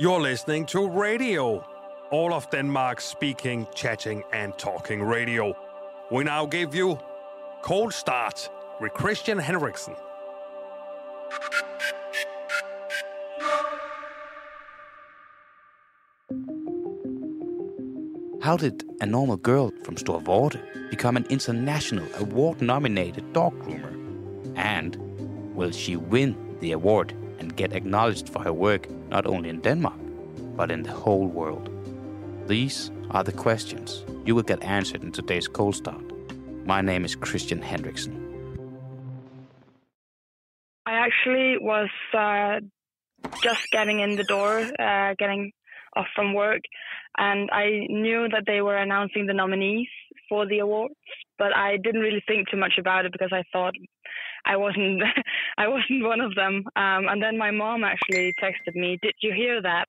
You're listening to radio. All of Denmark speaking, chatting, and talking radio. We now give you Cold Start with Kristian Henriksen. How did a normal girl from Storvorde become an international award nominated dog groomer? And will she win the award and get acknowledged for her work not only in Denmark, but in the whole world? These are the questions you will get answered in today's Cold Start. My name is Kristian Henriksen. I actually was uh, just getting in the door, uh, getting off from work, and I knew that they were announcing the nominees for the awards, but I didn't really think too much about it because I thought I wasn't I wasn't one of them. Um, and then my mom actually texted me, "Did you hear that?"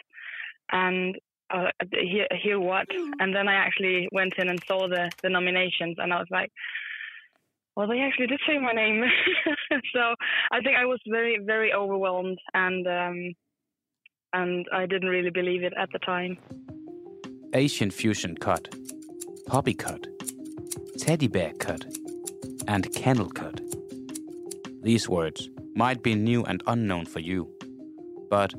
And uh, hear, hear what? And then I actually went in and saw the the nominations, and I was like, well, they actually did say my name. so I think I was very very overwhelmed, and um, and I didn't really believe it at the time. Asian fusion cut, poppy cut, teddy bear cut, and kennel cut. These words might be new and unknown for you, but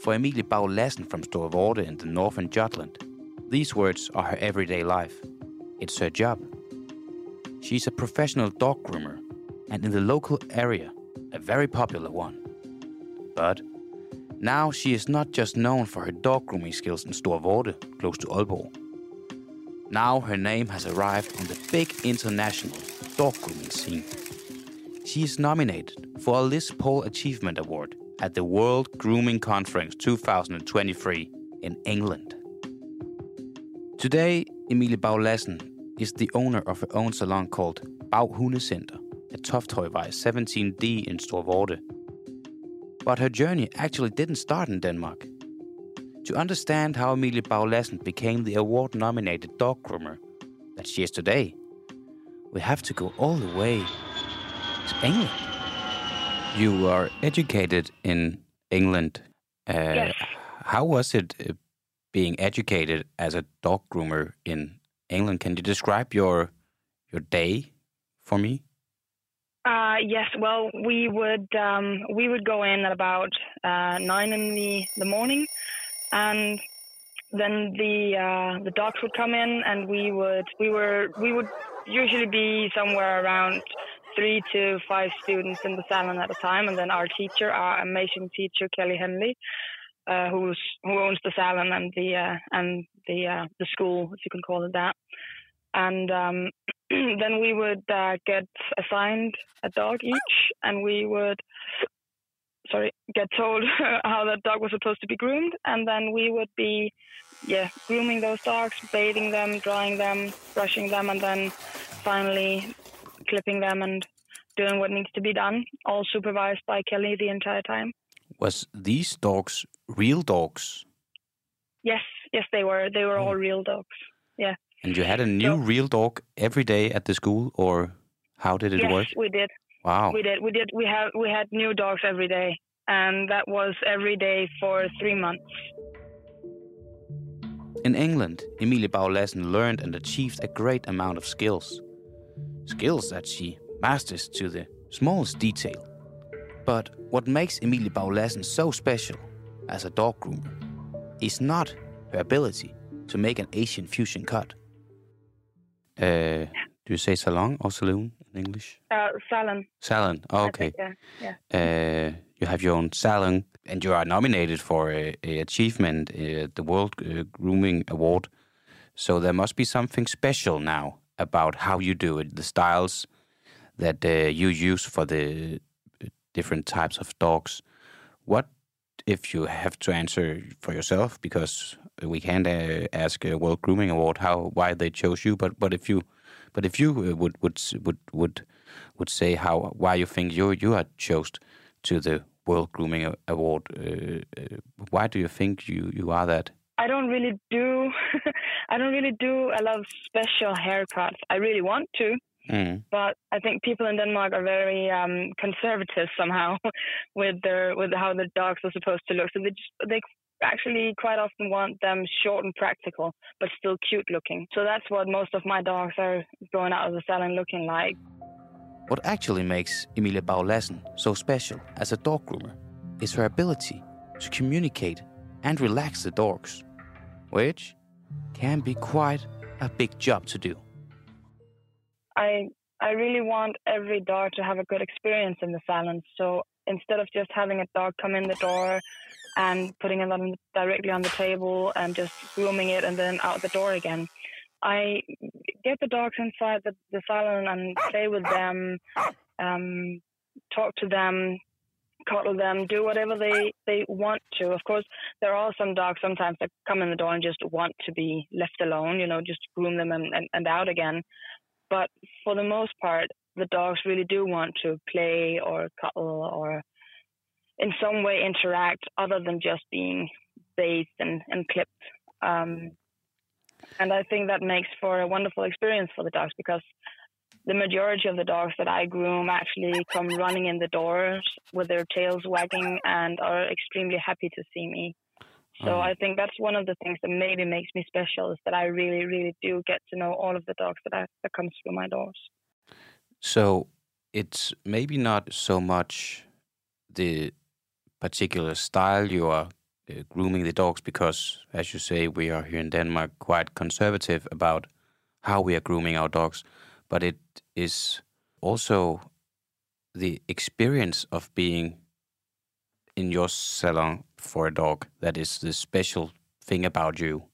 for Emilie Bau Lassen from Storvorde in the northern Jutland, these words are her everyday life. It's her job. She's a professional dog groomer, and in the local area, a very popular one. But now she is not just known for her dog grooming skills in Storvorde, close to Aalborg. Now her name has arrived on the big international dog grooming scene. She is nominated for a Liz Paul Achievement Award at the World Grooming Conference 2023 in England. Today, Emilie Bau Lassen is the owner of her own salon called Bau Hundecenter at Tofthøjvej 17D in Storvorde. But her journey actually didn't start in Denmark. To understand how Emilie Bau Lassen became the award-nominated dog groomer that she is today, we have to go all the way to England. You are educated in England. Uh, Yes. How was it uh, being educated as a dog groomer in England? Can you describe your your day for me? Uh, yes, well, we would um, we would go in at about uh, nine in the, the morning, and then the uh, the dogs would come in, and we would we were we would usually be somewhere around three to five students in the salon at a time, and then our teacher, our amazing teacher Kelly Henley, uh, who's who owns the salon and the uh, and the uh, the school, if you can call it that, and um, then we would uh, get assigned a dog each, and we would, sorry, get told how that dog was supposed to be groomed, and then we would be, yeah, grooming those dogs, bathing them, drying them, brushing them, and then finally clipping them and doing what needs to be done, all supervised by Kelly the entire time. Was these dogs real dogs? Yes, yes, they were. They were all oh. real dogs. Yeah. And you had a new So- real dog every day at the school, or how did it yes, work? we did. Wow. We did. We did. We have. We had new dogs every day, and that was every day for three months. In England, Emilie Bau Lassen learned and achieved a great amount of skills. Skills that she masters to the smallest detail. But what makes Emilie Bau Lassen so special as a dog groomer is not her ability to make an Asian fusion cut. Uh, do you say salon or saloon in English? Uh, salon. Salon. I okay. think, yeah. Yeah. Uh, you have your own salon, and you are nominated for a, a achievement, uh, the World uh, Grooming Award. So there must be something special now about how you do it, the styles that uh, you use for the uh, different types of dogs. What if you have to answer for yourself because we can't uh, ask a World Grooming Award how why they chose you, but but if you but if you uh, would would would would would say how why you think you you are chosen to the World Grooming Award, uh, uh, why do you think you you are that? I don't really do. I don't really do a lot of special haircuts. I really want to, Mm. but I think people in Denmark are very um, conservative somehow with their with how the dogs are supposed to look. So they just, they actually quite often want them short and practical, but still cute looking. So that's what most of my dogs are going out of the salon looking like. What actually makes Emilie Bau Lassen so special as a dog groomer is her ability to communicate and relax the dogs, which can be quite a big job to do. I I really want every dog to have a good experience in the salon. So instead of just having a dog come in the door and putting it on, directly on the table and just grooming it and then out the door again, I get the dogs inside the, the salon and play with them, um, talk to them, cuddle them, do whatever they, they want to. Of course, there are some dogs sometimes that come in the door and just want to be left alone, you know, just groom them and, and, and out again. But for the most part, the dogs really do want to play or cuddle or in some way interact other than just being bathed and, and clipped. Um, and I think that makes for a wonderful experience for the dogs because the majority of the dogs that I groom actually come running in the doors with their tails wagging and are extremely happy to see me. So mm. I think that's one of the things that maybe makes me special is that I really, really do get to know all of the dogs that I, that comes through my doors. So it's maybe not so much the particular style you are uh, grooming the dogs because, as you say, we are here in Denmark quite conservative about how we are grooming our dogs, but it is also the experience of being in your salon for a dog that is the special thing about you.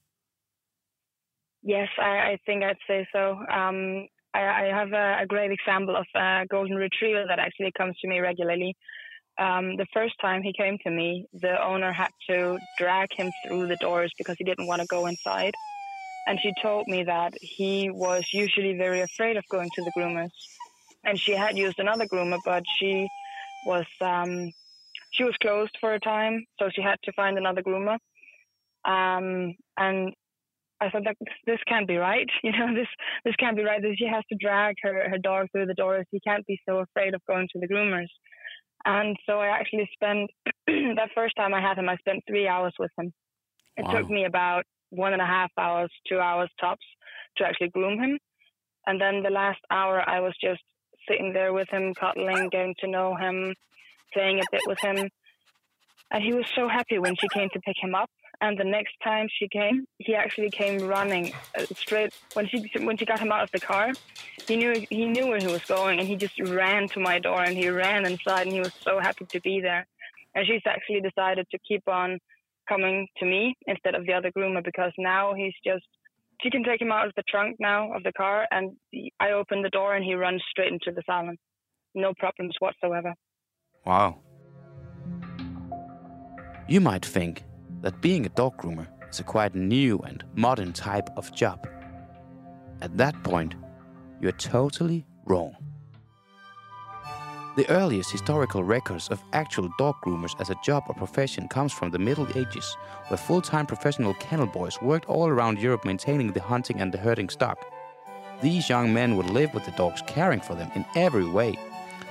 Yes, I, I think I'd say so. Um, I, I, have a, a, great example of a golden retriever that actually comes to me regularly. Um, the first time he came to me, the owner had to drag him through the doors because he didn't want to go inside. And she told me that he was usually very afraid of going to the groomers. And she had used another groomer, but she was um, she was closed for a time, so she had to find another groomer. Um, and I thought that this can't be right. You know, this this can't be right. That she has to drag her her dog through the doors. He can't be so afraid of going to the groomers. And so I actually spent that first time I had him, I spent three hours with him. It wow. took me about one and a half hours, two hours tops to actually groom him. And then the last hour, I was just sitting there with him, cuddling, getting to know him, playing a bit with him. And he was so happy when she came to pick him up. And the next time she came, he actually came running uh, straight when she when she got him out of the car. He knew he knew where he was going, and he just ran to my door and he ran inside, and he was so happy to be there. And she's actually decided to keep on coming to me instead of the other groomer because now he's just she can take him out of the trunk now of the car, and I open the door and he runs straight into the salon, no problems whatsoever. Wow. You might think that being a dog groomer is a quite new and modern type of job. At that point, you're totally wrong. The earliest historical records of actual dog groomers as a job or profession comes from the Middle Ages, where full-time professional kennel boys worked all around Europe maintaining the hunting and the herding stock. These young men would live with the dogs, caring for them in every way.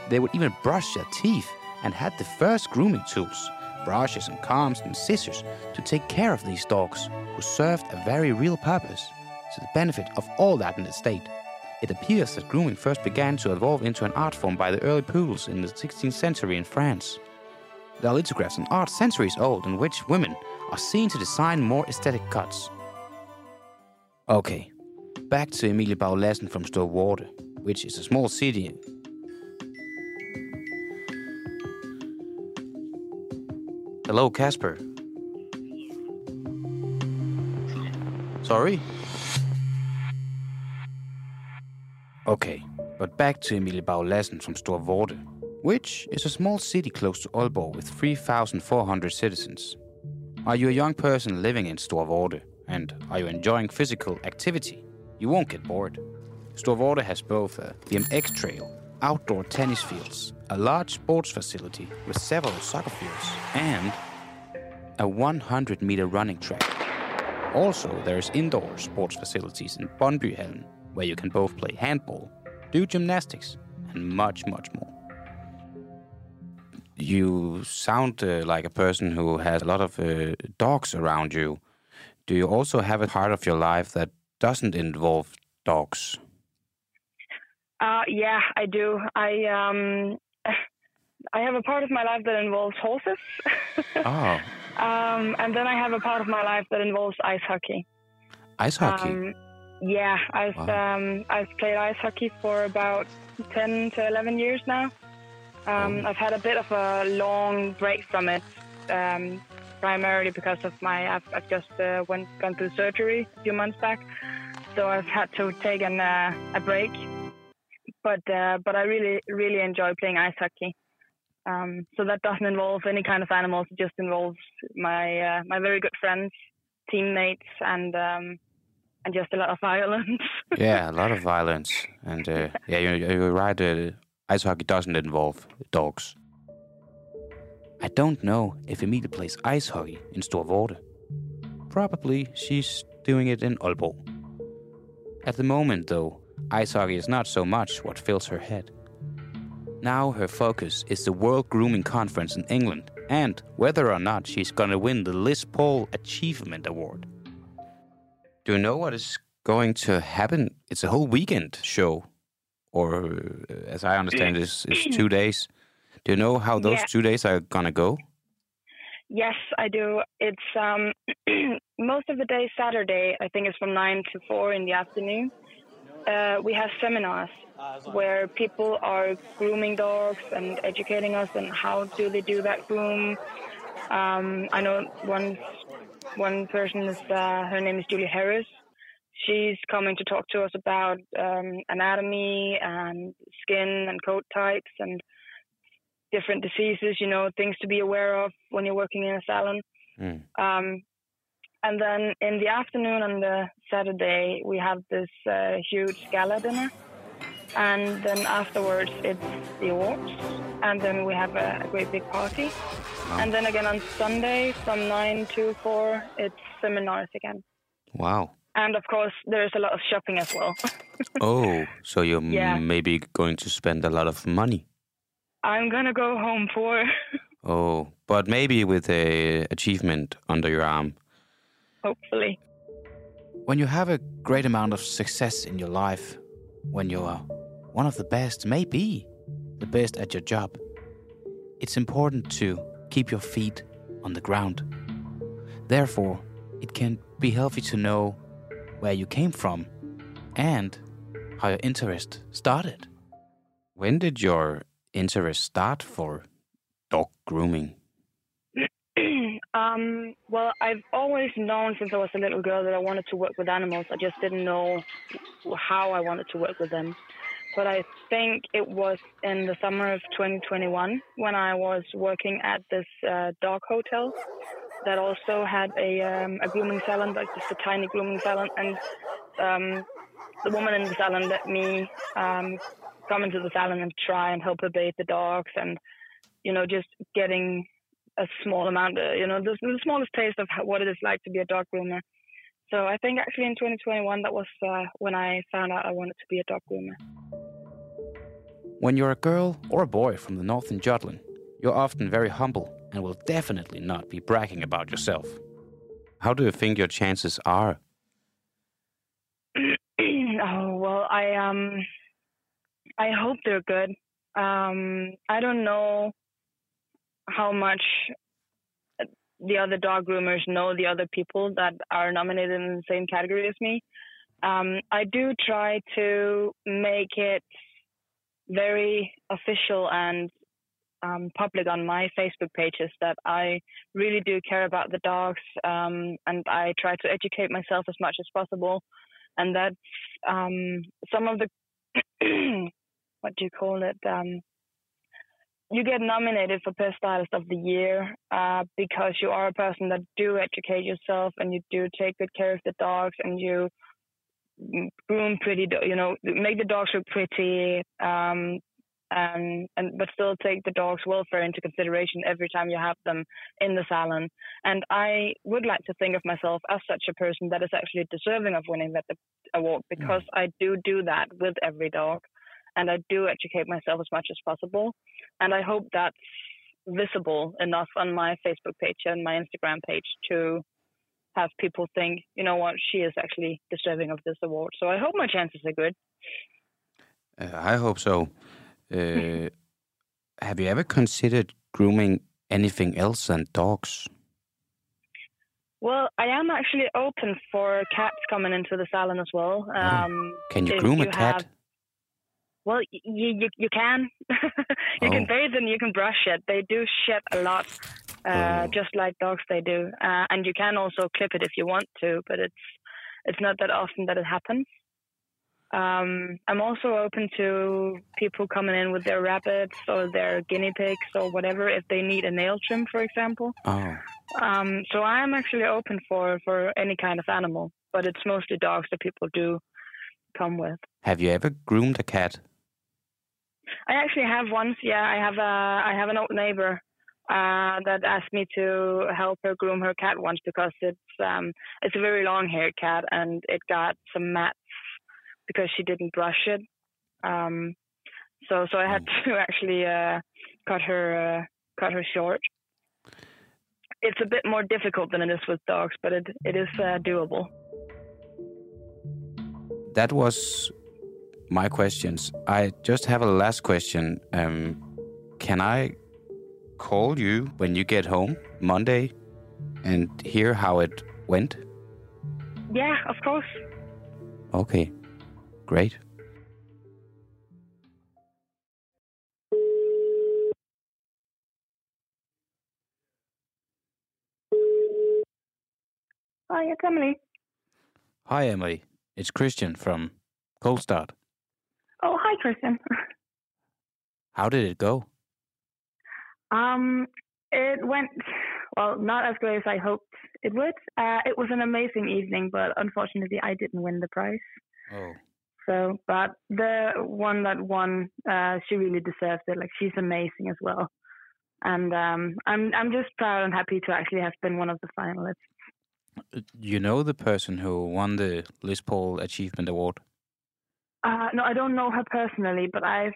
They would even brush their teeth and had the first grooming tools brushes and combs and scissors to take care of these dogs, who served a very real purpose to the benefit of all that in the state. It appears that grooming first began to evolve into an art form by the early poodles in the 16th century in France. There are lithographs and art centuries old in which women are seen to design more aesthetic cuts. Okay, back to Emilie Bau Lassen from Storvorde, which is a small city Hello, Casper. Sorry? Okay, but back to Emilie Bau Lassen from Storvorde, which is a small city close to Aalborg with 3,400 citizens. Are you a young person living in Storvorde and are you enjoying physical activity? You won't get bored. Storvorde has both a BMX trail, outdoor tennis fields, a large sports facility with several soccer fields, and a 100 meter running track. Also, there's indoor sports facilities in Brøndbyhallen, where you can both play handball, do gymnastics, and much, much more. you sound uh, like a person who has a lot of uh, dogs around you. Do you also have a part of your life that doesn't involve dogs? Uh, yeah, I do. I um, I have a part of my life that involves horses. oh. Um, and then I have a part of my life that involves ice hockey. Ice hockey. Um, yeah, I've Wow. um, I've played ice hockey for about ten to eleven years now. Um, Oh. I've had a bit of a long break from it, um, primarily because of my I've, I've just uh, went gone through surgery a few months back, so I've had to take an, uh, a break. But uh, but I really really enjoy playing ice hockey. Um, so that doesn't involve any kind of animals. It just involves my uh, my very good friends, teammates, and um, and just a lot of violence. yeah, a lot of violence, and uh, yeah, you're, you're right. Uh, ice hockey doesn't involve dogs. I don't know if Emilie plays ice hockey in Storvorde. Probably she's doing it in Aalborg. At the moment, though, ice hockey is not so much what fills her head. Now her focus is the World Grooming Conference in England and whether or not she's gonna win the Liz Paul Achievement Award. Do you know what is going to happen? It's a whole weekend show, or uh, as I understand, it's, it's two days. Do you know how those Yeah. two days are gonna go? yes, I do. It's um, most of the day Saturday. I think it's from nine to four in the afternoon. Uh, we have seminars where people are grooming dogs and educating us on how do they do that groom. Um, I know one one person is uh, her name is Julie Harris. She's coming to talk to us about um, anatomy and skin and coat types and different diseases. You know, things to be aware of when you're working in a salon. Mm. Um, and then in the afternoon on the Saturday, we have this uh, huge gala dinner. And then afterwards, it's the awards. And then we have a, a great big party. And then again on Sunday from 9 to 4, it's seminars again. Wow. And of course, there's a lot of shopping as well. Oh, so you're Yeah. maybe going to spend a lot of money. I'm going to go home poor, Oh, but maybe with a achievement under your arm. hopefully. When you have a great amount of success in your life, when you're one of the best, maybe the best at your job, it's important to keep your feet on the ground. Therefore, it can be healthy to know where you came from and how your interest started. When did your interest start for dog grooming? um, well, I've always known since I was a little girl that I wanted to work with animals. I just didn't know how I wanted to work with them. But I think it was in the summer of 2021 when I was working at this uh, dog hotel that also had a, um, a grooming salon, like just a tiny grooming salon. And um, the woman in the salon let me um, come into the salon and try and help her bathe the dogs and, you know, just getting a small amount, uh, you know, the, the smallest taste of what it is like to be a dog groomer. So I think actually in 2021 that was uh, when I found out I wanted to be a dog groomer. When you're a girl or a boy from the northern Jutland, you're often very humble and will definitely not be bragging about yourself. How do you think your chances are? oh well, I um, I hope they're good. Um, I don't know how much the other dog groomers know the other people that are nominated in the same category as me. Um, I do try to make it very official and um, public on my Facebook pages that I really do care about the dogs, um, and I try to educate myself as much as possible. And that's um, some of the what do you call it? Um, you get nominated for best stylist of the year uh, because you are a person that do educate yourself and you do take good care of the dogs and you groom pretty, you know, make the dogs look pretty, um, and and but still take the dog's welfare into consideration every time you have them in the salon. And I would like to think of myself as such a person that is actually deserving of winning that award because I do do that with every dog, and I do educate myself as much as possible. And I hope that's visible enough on my Facebook page and my Instagram page to have people think, you know what, she is actually deserving of this award. So I hope my chances are good. Uh, I hope so. Uh, have you ever considered grooming anything else than dogs? Well, I am actually open for cats coming into the salon as well. Oh. Um, Can you groom a cat? have- well, you you, you can. you Oh. can bathe and you can brush it. They do shit a lot, uh, Oh. just like dogs they do. Uh, and you can also clip it if you want to, but it's it's not that often that it happens. Um, I'm also open to people coming in with their rabbits or their guinea pigs or whatever if they need a nail trim, for example. Oh, Um, so I am actually open for for any kind of animal, but it's mostly dogs that people do come with. have you ever groomed a cat? I actually have once. Yeah, I have a I have an old neighbor uh, that asked me to help her groom her cat once because it's um it's a very long haired cat and it got some mats because she didn't brush it. Um, so so I had to actually uh, cut her uh, cut her short. It's a bit more difficult than it is with dogs, but it it is uh, doable. That was my questions. I just have a last question. Um, can I call you when you get home Monday and hear how it went? Yeah, of course. Okay, great. Hi, it's Emilie. Hi, Emilie. It's Kristian from Cold Start. Kristen. How did it go? Um, it went well, not as great as I hoped it would. Uh, it was an amazing evening, but unfortunately, I didn't win the prize. Oh, So, but the one that won, uh, she really deserves it. Like she's amazing as well, and um, I'm I'm just proud and happy to actually have been one of the finalists. you know the person who won the Liz Paul Achievement Award? Uh, no, I don't know her personally, but I've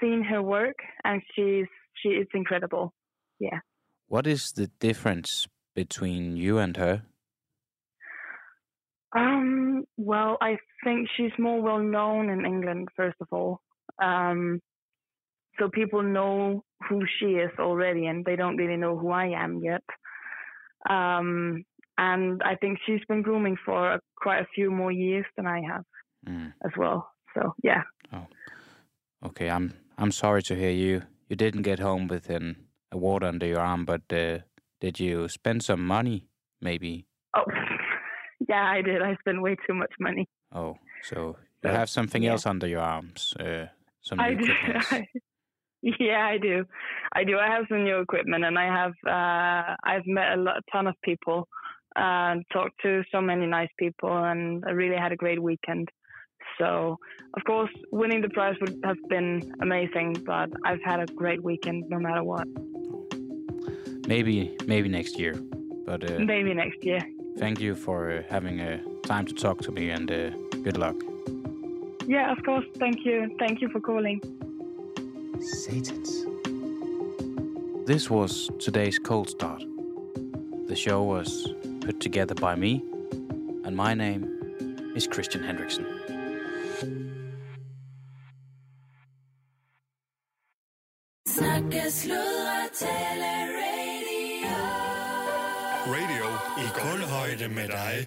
seen her work, and she's she is incredible. Yeah. What is the difference between you and her? Um, well, I think she's more well known in England, first of all. Um, so people know who she is already, and they don't really know who I am yet. Um, and I think she's been grooming for a, quite a few more years than I have Mm. as well. So yeah, Oh, Okay, I'm I'm sorry to hear you you didn't get home with an award under your arm, but uh, did you spend some money? Maybe. oh, yeah, I did. I spent way too much money. Oh, so you have something yeah. else under your arms? Uh, some I do. yeah, I do. I do. I have some new equipment, and I have. Uh, I've met a lot, ton of people, uh, talked to so many nice people, and I really had a great weekend. So, of course, winning the prize would have been amazing, but I've had a great weekend no matter what. Maybe maybe next year. But uh, Maybe next year. thank you for uh, having uh, time to talk to me, and uh, good luck. Yeah, of course. Thank you. Thank you for calling. Satans. This was today's Cold Start. The show was put together by me, and my name is Kristian Henriksen. I kulhøjde med dig.